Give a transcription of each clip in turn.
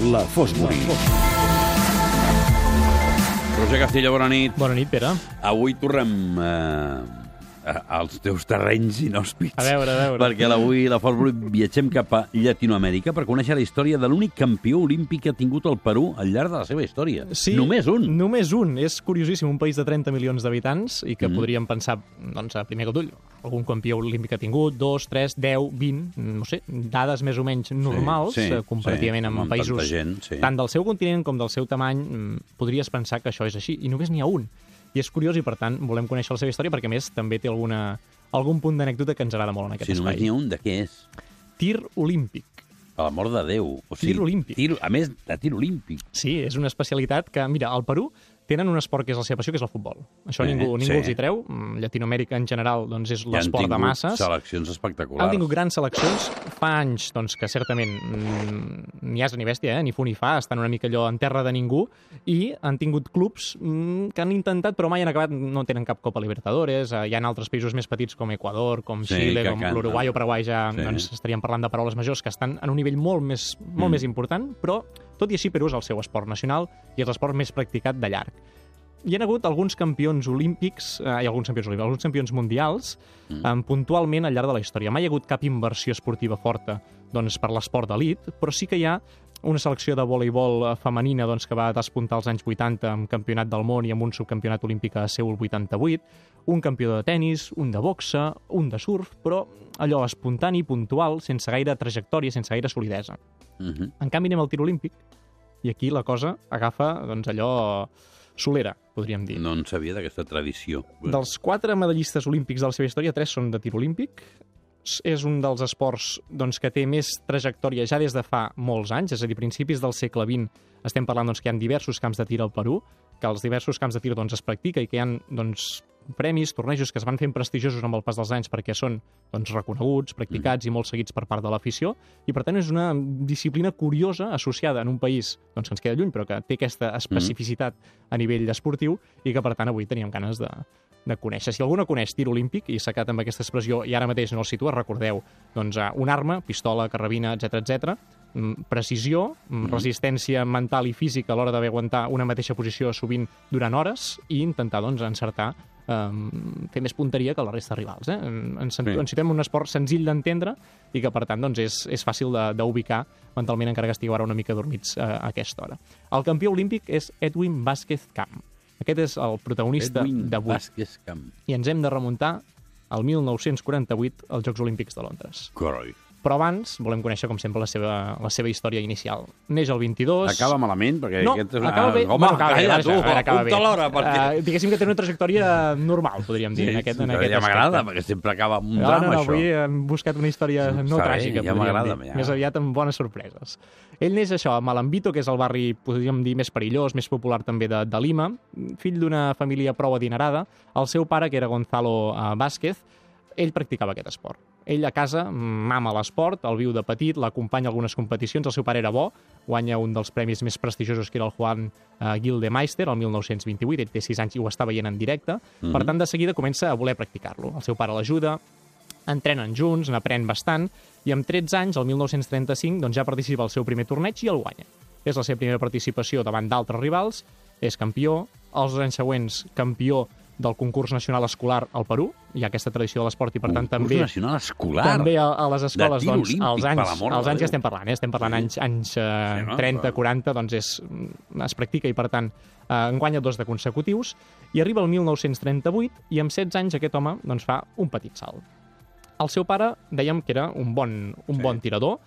La Fosbury. Roger Castillo, bona nit. Bona nit, Pere. Avui tornem eh, als teus terrenys inhòspits. A veure, a veure. Perquè avui la Fosbury viatgem cap a Llatinoamèrica per conèixer la història de l'únic campió olímpic que ha tingut el Perú al llarg de la seva història. Només un. Només un. És curiosíssim, un país de 30 milions d'habitants i que Mm. podríem pensar, doncs, a primer cop d'ull, algun campió olímpic que ha tingut, dos, tres, deu, vint, no sé, dades més o menys normals, sí, eh, comparativament sí, amb amb països gent, sí. tant del seu continent com del seu tamany, mm, podries pensar que això és així, i només n'hi ha un. I és curiós i, per tant, volem conèixer la seva història perquè, a més, també té alguna, algun punt d'anècdota que ens agrada molt en aquest Si només espai. n'hi ha un, de què és? Tir olímpic. Per l'amor de Déu. O sigui, Tir olímpic. Tir, a més, de tir olímpic. Sí, és una especialitat que, mira, al Perú tenen un esport que és la seva passió, que és el futbol. Això Eh, ningú, ningú sí. els hi treu. Mm, Llatinoamèrica, en general, doncs és l'esport de tingut masses. seleccions espectaculars. Han tingut grans seleccions. Fa anys doncs, que certament mm, ni asa ni bèstia, eh? ni fu ni fa, estan una mica allò en terra de ningú, i han tingut clubs mm, que han intentat, però mai han acabat, no tenen cap Copa Libertadores. Eh, hi ha altres països més petits com Equador, com Sí, Xile, com l'Uruguai o Paraguai, ja Sí. doncs, estaríem parlant de paraules majors que estan en un nivell molt més, molt Mm. més important, però tot i així Perú és el seu esport nacional i és l'esport més practicat de llarg. Hi ha hagut alguns campions olímpics, eh, hi ha alguns campions olímpics, alguns campions mundials, Mm. eh, puntualment al llarg de la història. Mai hi ha hagut cap inversió esportiva forta doncs, per l'esport d'elit, però sí que hi ha una selecció de voleibol eh, femenina doncs, que va despuntar als anys 80 amb campionat del món i amb un subcampionat olímpic a Seul 88, un campió de tennis, un de boxa, un de surf, però allò espontani, puntual, sense gaire trajectòria, sense gaire solidesa. Mhm. En canvi, anem al tir olímpic, i aquí la cosa agafa doncs, allò solera, podríem dir. No en sabia d'aquesta tradició. Dels quatre medallistes olímpics de la seva història, tres són de tir olímpic. És un dels esports doncs, que té més trajectòria ja des de fa molts anys, és a dir, principis del segle XX estem parlant doncs, que hi ha diversos camps de tir al Perú, que els diversos camps de tir doncs, es practica i que hi ha doncs, premis, tornejos que es van fent prestigiosos amb el pas dels anys perquè són doncs, reconeguts, practicats i molt seguits per part de l'afició i per tant és una disciplina curiosa associada en un país doncs, que ens queda lluny però que té aquesta especificitat a nivell esportiu i que per tant avui teníem ganes de, de conèixer. Si algú no coneix tir olímpic i s'ha quedat amb aquesta expressió i ara mateix no el situa, recordeu, doncs una arma, pistola, carrabina, etc etc, mm, precisió, mm, resistència mental i física a l'hora d'haver aguantar una mateixa posició sovint durant hores i intentar doncs, encertar um, fer més punteria que la resta de rivals. Eh? Ens, Sí. ens situem un esport senzill d'entendre i que, per tant, doncs, és, és fàcil de- d'ubicar mentalment, encara que estigueu ara una mica dormits eh, a aquesta hora. El campió olímpic és Edwin Vázquez Camp. Aquest és el protagonista Edwin d'avui. Vázquez Camp. I ens hem de remuntar al 1948 als Jocs Olímpics de Londres. Coroi. Però abans volem conèixer, com sempre, la seva, la seva història inicial. Neix el 22... Acaba malament, perquè No, aquest és... acaba bé. Home, Bueno, acaba calla tu, veure, acaba bé. l'hora, perquè... Eh, diguéssim que té una trajectòria normal, podríem dir, en aquest, en aquest ja m'agrada, perquè sempre acaba amb un No, drama, no, no, això. avui hem buscat una història no Està bé, tràgica, ja podríem dir. ja. Més aviat amb bones sorpreses. Ell neix això, a Malambito, que és el barri, podríem dir, més perillós, més popular també de, de Lima, fill d'una família prou adinerada. El seu pare, que era Gonzalo eh, Vázquez, ell practicava aquest esport. Ell a casa mama l'esport, el viu de petit, l'acompanya a algunes competicions, el seu pare era bo, guanya un dels premis més prestigiosos que era el Juan eh, Gildemeister, el 1928, ell té 6 anys i ho està veient en directe, per tant, de seguida comença a voler practicar-lo. El seu pare l'ajuda, entrenen junts, n'aprèn bastant, i amb 13 anys, el 1935, doncs ja participa al seu primer torneig i el guanya. És la seva primera participació davant d'altres rivals, és campió, els anys següents campió del concurs nacional escolar al Perú, hi ha aquesta tradició de l'esport i per tant Concurs també nacional escolar. també a, a les escoles, doncs, olímpic, als anys, als anys que estem parlant, eh? estem parlant Sí. anys, anys eh, Sí, no? 30, Però- 40, doncs és, es practica i per tant eh, en guanya dos de consecutius i arriba el 1938 i amb 16 anys aquest home doncs, fa un petit salt. El seu pare, dèiem que era un bon, un Sí. bon tirador,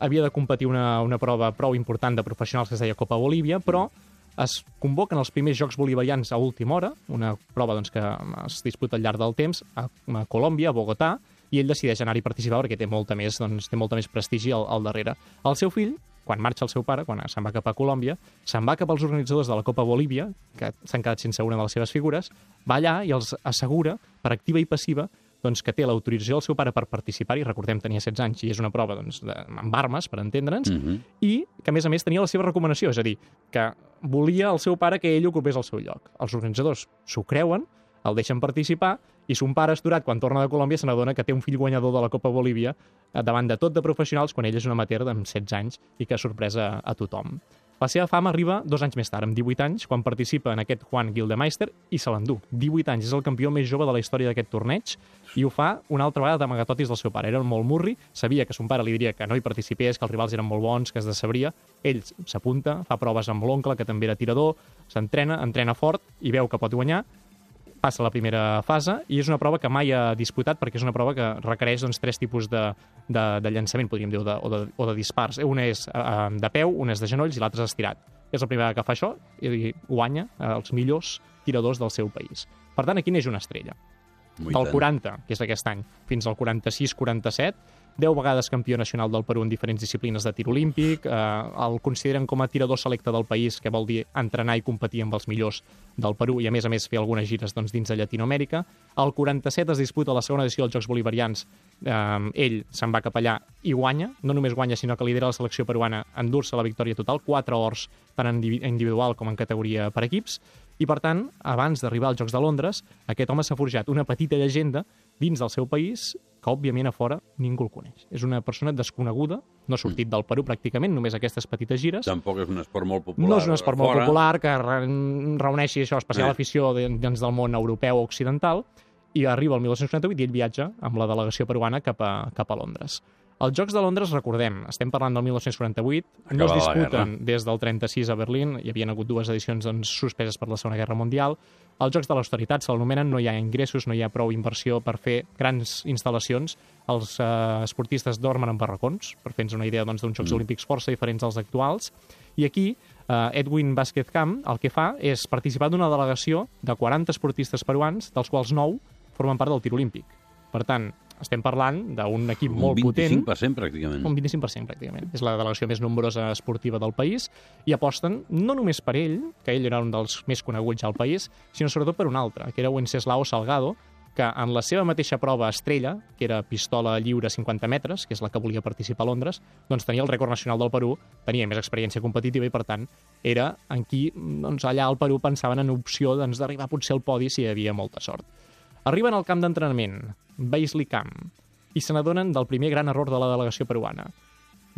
havia de competir una, una prova prou important de professionals que es deia Copa Bolívia, però es convoquen els primers Jocs Bolivarians a última hora, una prova doncs, que es disputa al llarg del temps, a, a Colòmbia, a Bogotà, i ell decideix anar-hi a participar perquè té molta més, doncs, té molta més prestigi al, al darrere. El seu fill, quan marxa el seu pare, quan se'n va cap a Colòmbia, se'n va cap als organitzadors de la Copa Bolívia, que s'han quedat sense una de les seves figures, va allà i els assegura, per activa i passiva, doncs, que té l'autorització del seu pare per participar-hi, recordem, tenia 16 anys i és una prova doncs, de, amb armes, per entendre'ns, Mhm. i que, a més a més, tenia la seva recomanació, és a dir, que volia el seu pare que ell ocupés el seu lloc. Els organitzadors s'ho creuen, el deixen participar I son pare, esturat, quan torna de Colòmbia, se n'adona que té un fill guanyador de la Copa Bolívia eh, davant de tot de professionals quan ell és un amateur amb 16 anys i que sorpresa a tothom. La seva fama arriba dos anys més tard, amb 18 anys, quan participa en aquest Juan Gildemeister i se l'endú. 18 anys, és el campió més jove de la història d'aquest torneig i ho fa una altra vegada d'amagatotis del seu pare. Era molt murri, sabia que son pare li diria que no hi participés, que els rivals eren molt bons, que es decebria. Ell s'apunta, fa proves amb l'oncle, que també era tirador, s'entrena, entrena fort i veu que pot guanyar passa la primera fase i és una prova que mai ha disputat perquè és una prova que requereix doncs, tres tipus de, de, de llançament, podríem dir, o de, o de, o de dispars. Una és eh, de peu, una és de genolls i l'altra és estirat. És la primera que fa això i guanya eh, els millors tiradors del seu país. Per tant, aquí neix una estrella. Del 40, que és aquest any, fins al 46-47, 10 vegades campió nacional del Perú en diferents disciplines de tir olímpic, eh, el consideren com a tirador selecte del país, que vol dir entrenar i competir amb els millors del Perú i, a més a més, fer algunes gires doncs, dins de Llatinoamèrica. El 47 es disputa la segona edició dels Jocs Bolivarians. Eh, ell se'n va cap allà i guanya. No només guanya, sinó que lidera la selecció peruana endur-se la victòria total, 4 ors tant en individual com en categoria per equips. I, per tant, abans d'arribar als Jocs de Londres, aquest home s'ha forjat una petita llegenda dins del seu país que, òbviament, a fora ningú el coneix. És una persona desconeguda, no ha sortit mm. del Perú pràcticament, només aquestes petites gires. Tampoc és un esport molt popular. No és un esport molt popular que reuneixi això, especial eh. afició dins del món europeu o occidental, i arriba el 1948 i ell viatja amb la delegació peruana cap a, cap a Londres. Els Jocs de Londres, recordem, estem parlant del 1948, Acabada no es disputen des del 36 a Berlín, hi havien hagut dues edicions doncs, suspeses per la Segona Guerra Mundial. Els Jocs de l'Austeritat se l'anomenen, no hi ha ingressos, no hi ha prou inversió per fer grans instal·lacions. Els eh, esportistes dormen en barracons, per fer-nos una idea doncs, d'uns doncs, Jocs mm. Olímpics força diferents als actuals. I aquí, eh, Edwin Vázquez Camp el que fa és participar d'una delegació de 40 esportistes peruans, dels quals 9 formen part del tir olímpic. Per tant, estem parlant d'un equip un molt potent. Un 25% pràcticament. Un 25% pràcticament. És la delegació més nombrosa esportiva del país i aposten no només per ell, que ell era un dels més coneguts al país, sinó sobretot per un altre, que era Wenceslao Salgado, que en la seva mateixa prova estrella, que era pistola lliure 50 metres, que és la que volia participar a Londres, doncs tenia el rècord nacional del Perú, tenia més experiència competitiva i, per tant, era en qui doncs, allà al Perú pensaven en opció doncs, d'arribar doncs, potser al podi si hi havia molta sort. Arriben al camp d'entrenament, Baisley Camp, i se n'adonen del primer gran error de la delegació peruana.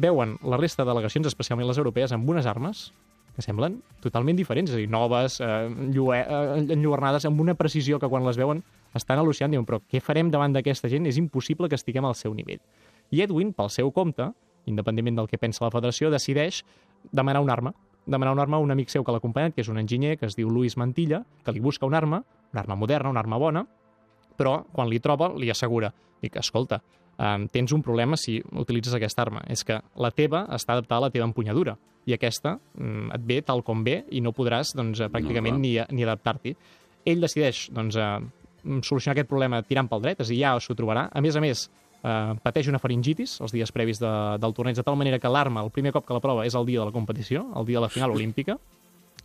Veuen la resta de delegacions, especialment les europees, amb unes armes que semblen totalment diferents, és a dir, noves, eh, llue, eh, enlluernades, amb una precisió que quan les veuen estan al·lucinant, diuen, però què farem davant d'aquesta gent? És impossible que estiguem al seu nivell. I Edwin, pel seu compte, independentment del que pensa la federació, decideix demanar una arma, demanar una arma a un amic seu que l'acompanya, que és un enginyer, que es diu Luis Mantilla, que li busca una arma, una arma moderna, una arma bona, però quan li troba li assegura, dic, escolta, um, tens un problema si utilitzes aquesta arma, és que la teva està adaptada a la teva empunyadura i aquesta um, et ve tal com ve i no podràs doncs, pràcticament no, ni, ni adaptar-t'hi. Ell decideix doncs, uh, solucionar aquest problema tirant pel dret, és a dir, ja s'ho trobarà. A més a més, eh, pateix una faringitis els dies previs de, del torneig, de tal manera que l'arma, el primer cop que la prova, és el dia de la competició, el dia de la final olímpica,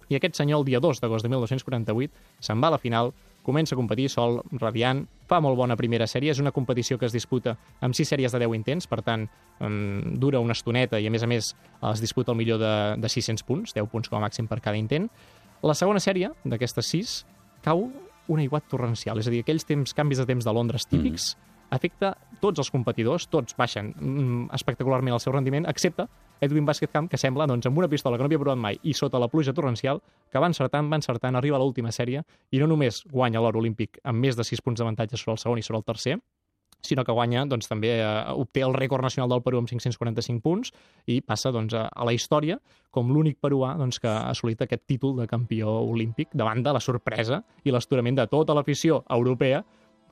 i aquest senyor, el dia 2 d'agost de 1248, se'n va a la final, comença a competir sol, radiant, fa molt bona primera sèrie, és una competició que es disputa amb 6 sèries de 10 intents, per tant, um, dura una estoneta i, a més a més, es disputa el millor de, de 600 punts, 10 punts com a màxim per cada intent. La segona sèrie, d'aquestes 6, cau un aiguat torrencial, és a dir, aquells temps, canvis de temps de Londres típics, mm afecta tots els competidors, tots baixen mm, espectacularment el seu rendiment, excepte Edwin Basket Camp, que sembla, doncs, amb una pistola que no havia provat mai i sota la pluja torrencial, que va encertant, va encertant, arriba a l'última sèrie i no només guanya l'or olímpic amb més de 6 punts d'avantatge sobre el segon i sobre el tercer, sinó que guanya, doncs, també eh, obté el rècord nacional del Perú amb 545 punts i passa doncs, a, a la història com l'únic peruà doncs, que ha assolit aquest títol de campió olímpic davant de la sorpresa i l'esturament de tota l'afició europea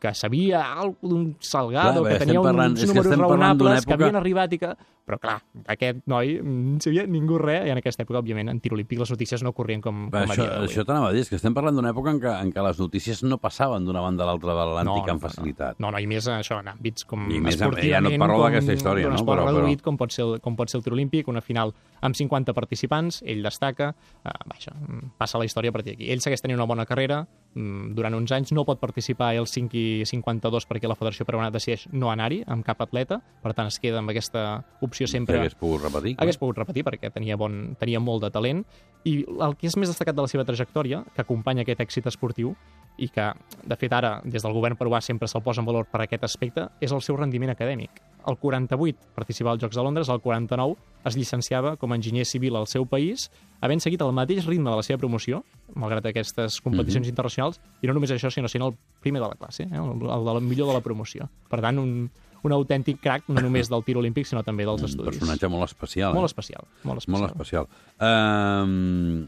que sabia alguna d'un Salgado, clar, que tenia parlant, uns números raonables, època... que havien arribat i que... Però, clar, aquest noi no sabia ningú res, i en aquesta època, òbviament, en tir olímpic les notícies no corrien com, com això, a dia Això t'anava a dir, és que estem parlant d'una època en què, en què les notícies no passaven d'una banda a l'altra de l'Atlàntic no, amb facilitat. No, no, i més això, en àmbits com I més, ja no et parlo d'aquesta història, no? Però, reduït, però... com pot, ser com pot ser el tir olímpic, una final amb 50 participants, ell destaca, eh, vaja, passa la història a partir d'aquí. Ell segueix tenint una bona carrera, mm, durant uns anys no pot participar el 5 i 52 perquè la Federació Peruana decideix no anar-hi amb cap atleta, per tant es queda amb aquesta opció sempre... Hagués pogut repetir. Hagués pogut repetir perquè tenia, bon, tenia molt de talent i el que és més destacat de la seva trajectòria, que acompanya aquest èxit esportiu, i que, de fet, ara, des del govern peruà sempre se'l posa en valor per aquest aspecte, és el seu rendiment acadèmic. El 48 participava als Jocs de Londres, el 49 es llicenciava com a enginyer civil al seu país, havent seguit el mateix ritme de la seva promoció, malgrat aquestes competicions mm -hmm. internacionals, i no només això, sinó sent el primer de la classe, eh? el, el, el millor de la promoció. Per tant, un, un autèntic crack, no només del tir olímpic, sinó també dels estudis. Un personatge molt especial. Molt eh? especial, molt especial. Molt especial. Um,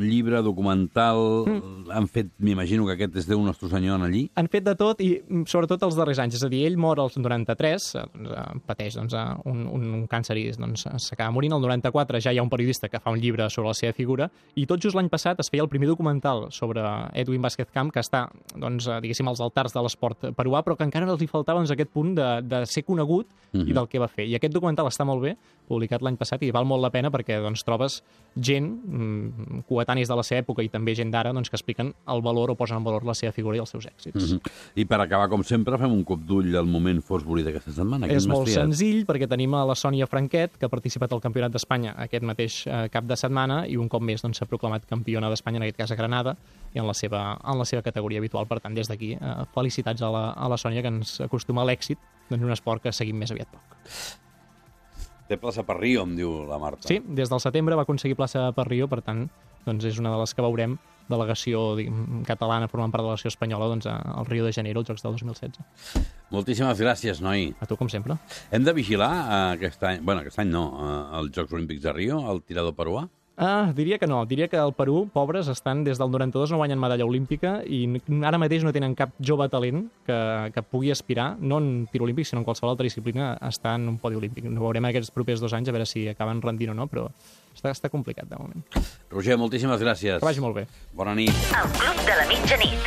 llibre, documental... Mm. Han fet, m'imagino que aquest és Déu Nostre Senyor allí. Han fet de tot i mm, sobretot els darrers anys. És a dir, ell mor als 93, eh, doncs, eh, pateix doncs, eh, un, un, un càncer i doncs, s'acaba morint. El 94 ja hi ha un periodista que fa un llibre sobre la seva figura i tot just l'any passat es feia el primer documental sobre Edwin Vázquez Camp, que està, doncs, diguéssim, als altars de l'esport peruà, però que encara els hi faltava doncs, aquest punt de, de ser conegut mm -hmm. i del que va fer. I aquest documental està molt bé, publicat l'any passat, i val molt la pena perquè doncs, trobes gent, mm, coetanis de la seva època i també gent d'ara doncs, que expliquen el valor o posen en valor la seva figura i els seus èxits. Mm -hmm. I per acabar, com sempre, fem un cop d'ull al moment Fosbury d'aquesta setmana. És molt triat? senzill perquè tenim a la Sònia Franquet, que ha participat al Campionat d'Espanya aquest mateix eh, cap de setmana i un cop més doncs, s'ha doncs, proclamat campiona d'Espanya, en aquest cas a Granada, i en la seva, en la seva categoria habitual. Per tant, des d'aquí, eh, felicitats a la, a la Sònia, que ens acostuma a l'èxit en un esport que seguim més aviat poc. Té plaça per Rio, em diu la Marta. Sí, des del setembre va aconseguir plaça per Rio, per tant, doncs és una de les que veurem delegació diguem, catalana formant part de la delegació espanyola doncs, al Rio de Janeiro, els Jocs del 2016. Moltíssimes gràcies, noi. A tu, com sempre. Hem de vigilar uh, aquest any, bueno, aquest any no, uh, els Jocs Olímpics de Rio, el tirador peruà? Ah, diria que no. Diria que al Perú, pobres, estan des del 92 no guanyen medalla olímpica i ara mateix no tenen cap jove talent que, que pugui aspirar, no en tir olímpic, sinó en qualsevol altra disciplina, a estar en un podi olímpic. No veurem aquests propers dos anys a veure si acaben rendint o no, però està, està complicat de moment. Roger, moltíssimes gràcies. Que vagi molt bé. Bona nit. El Club de la Mitjanit.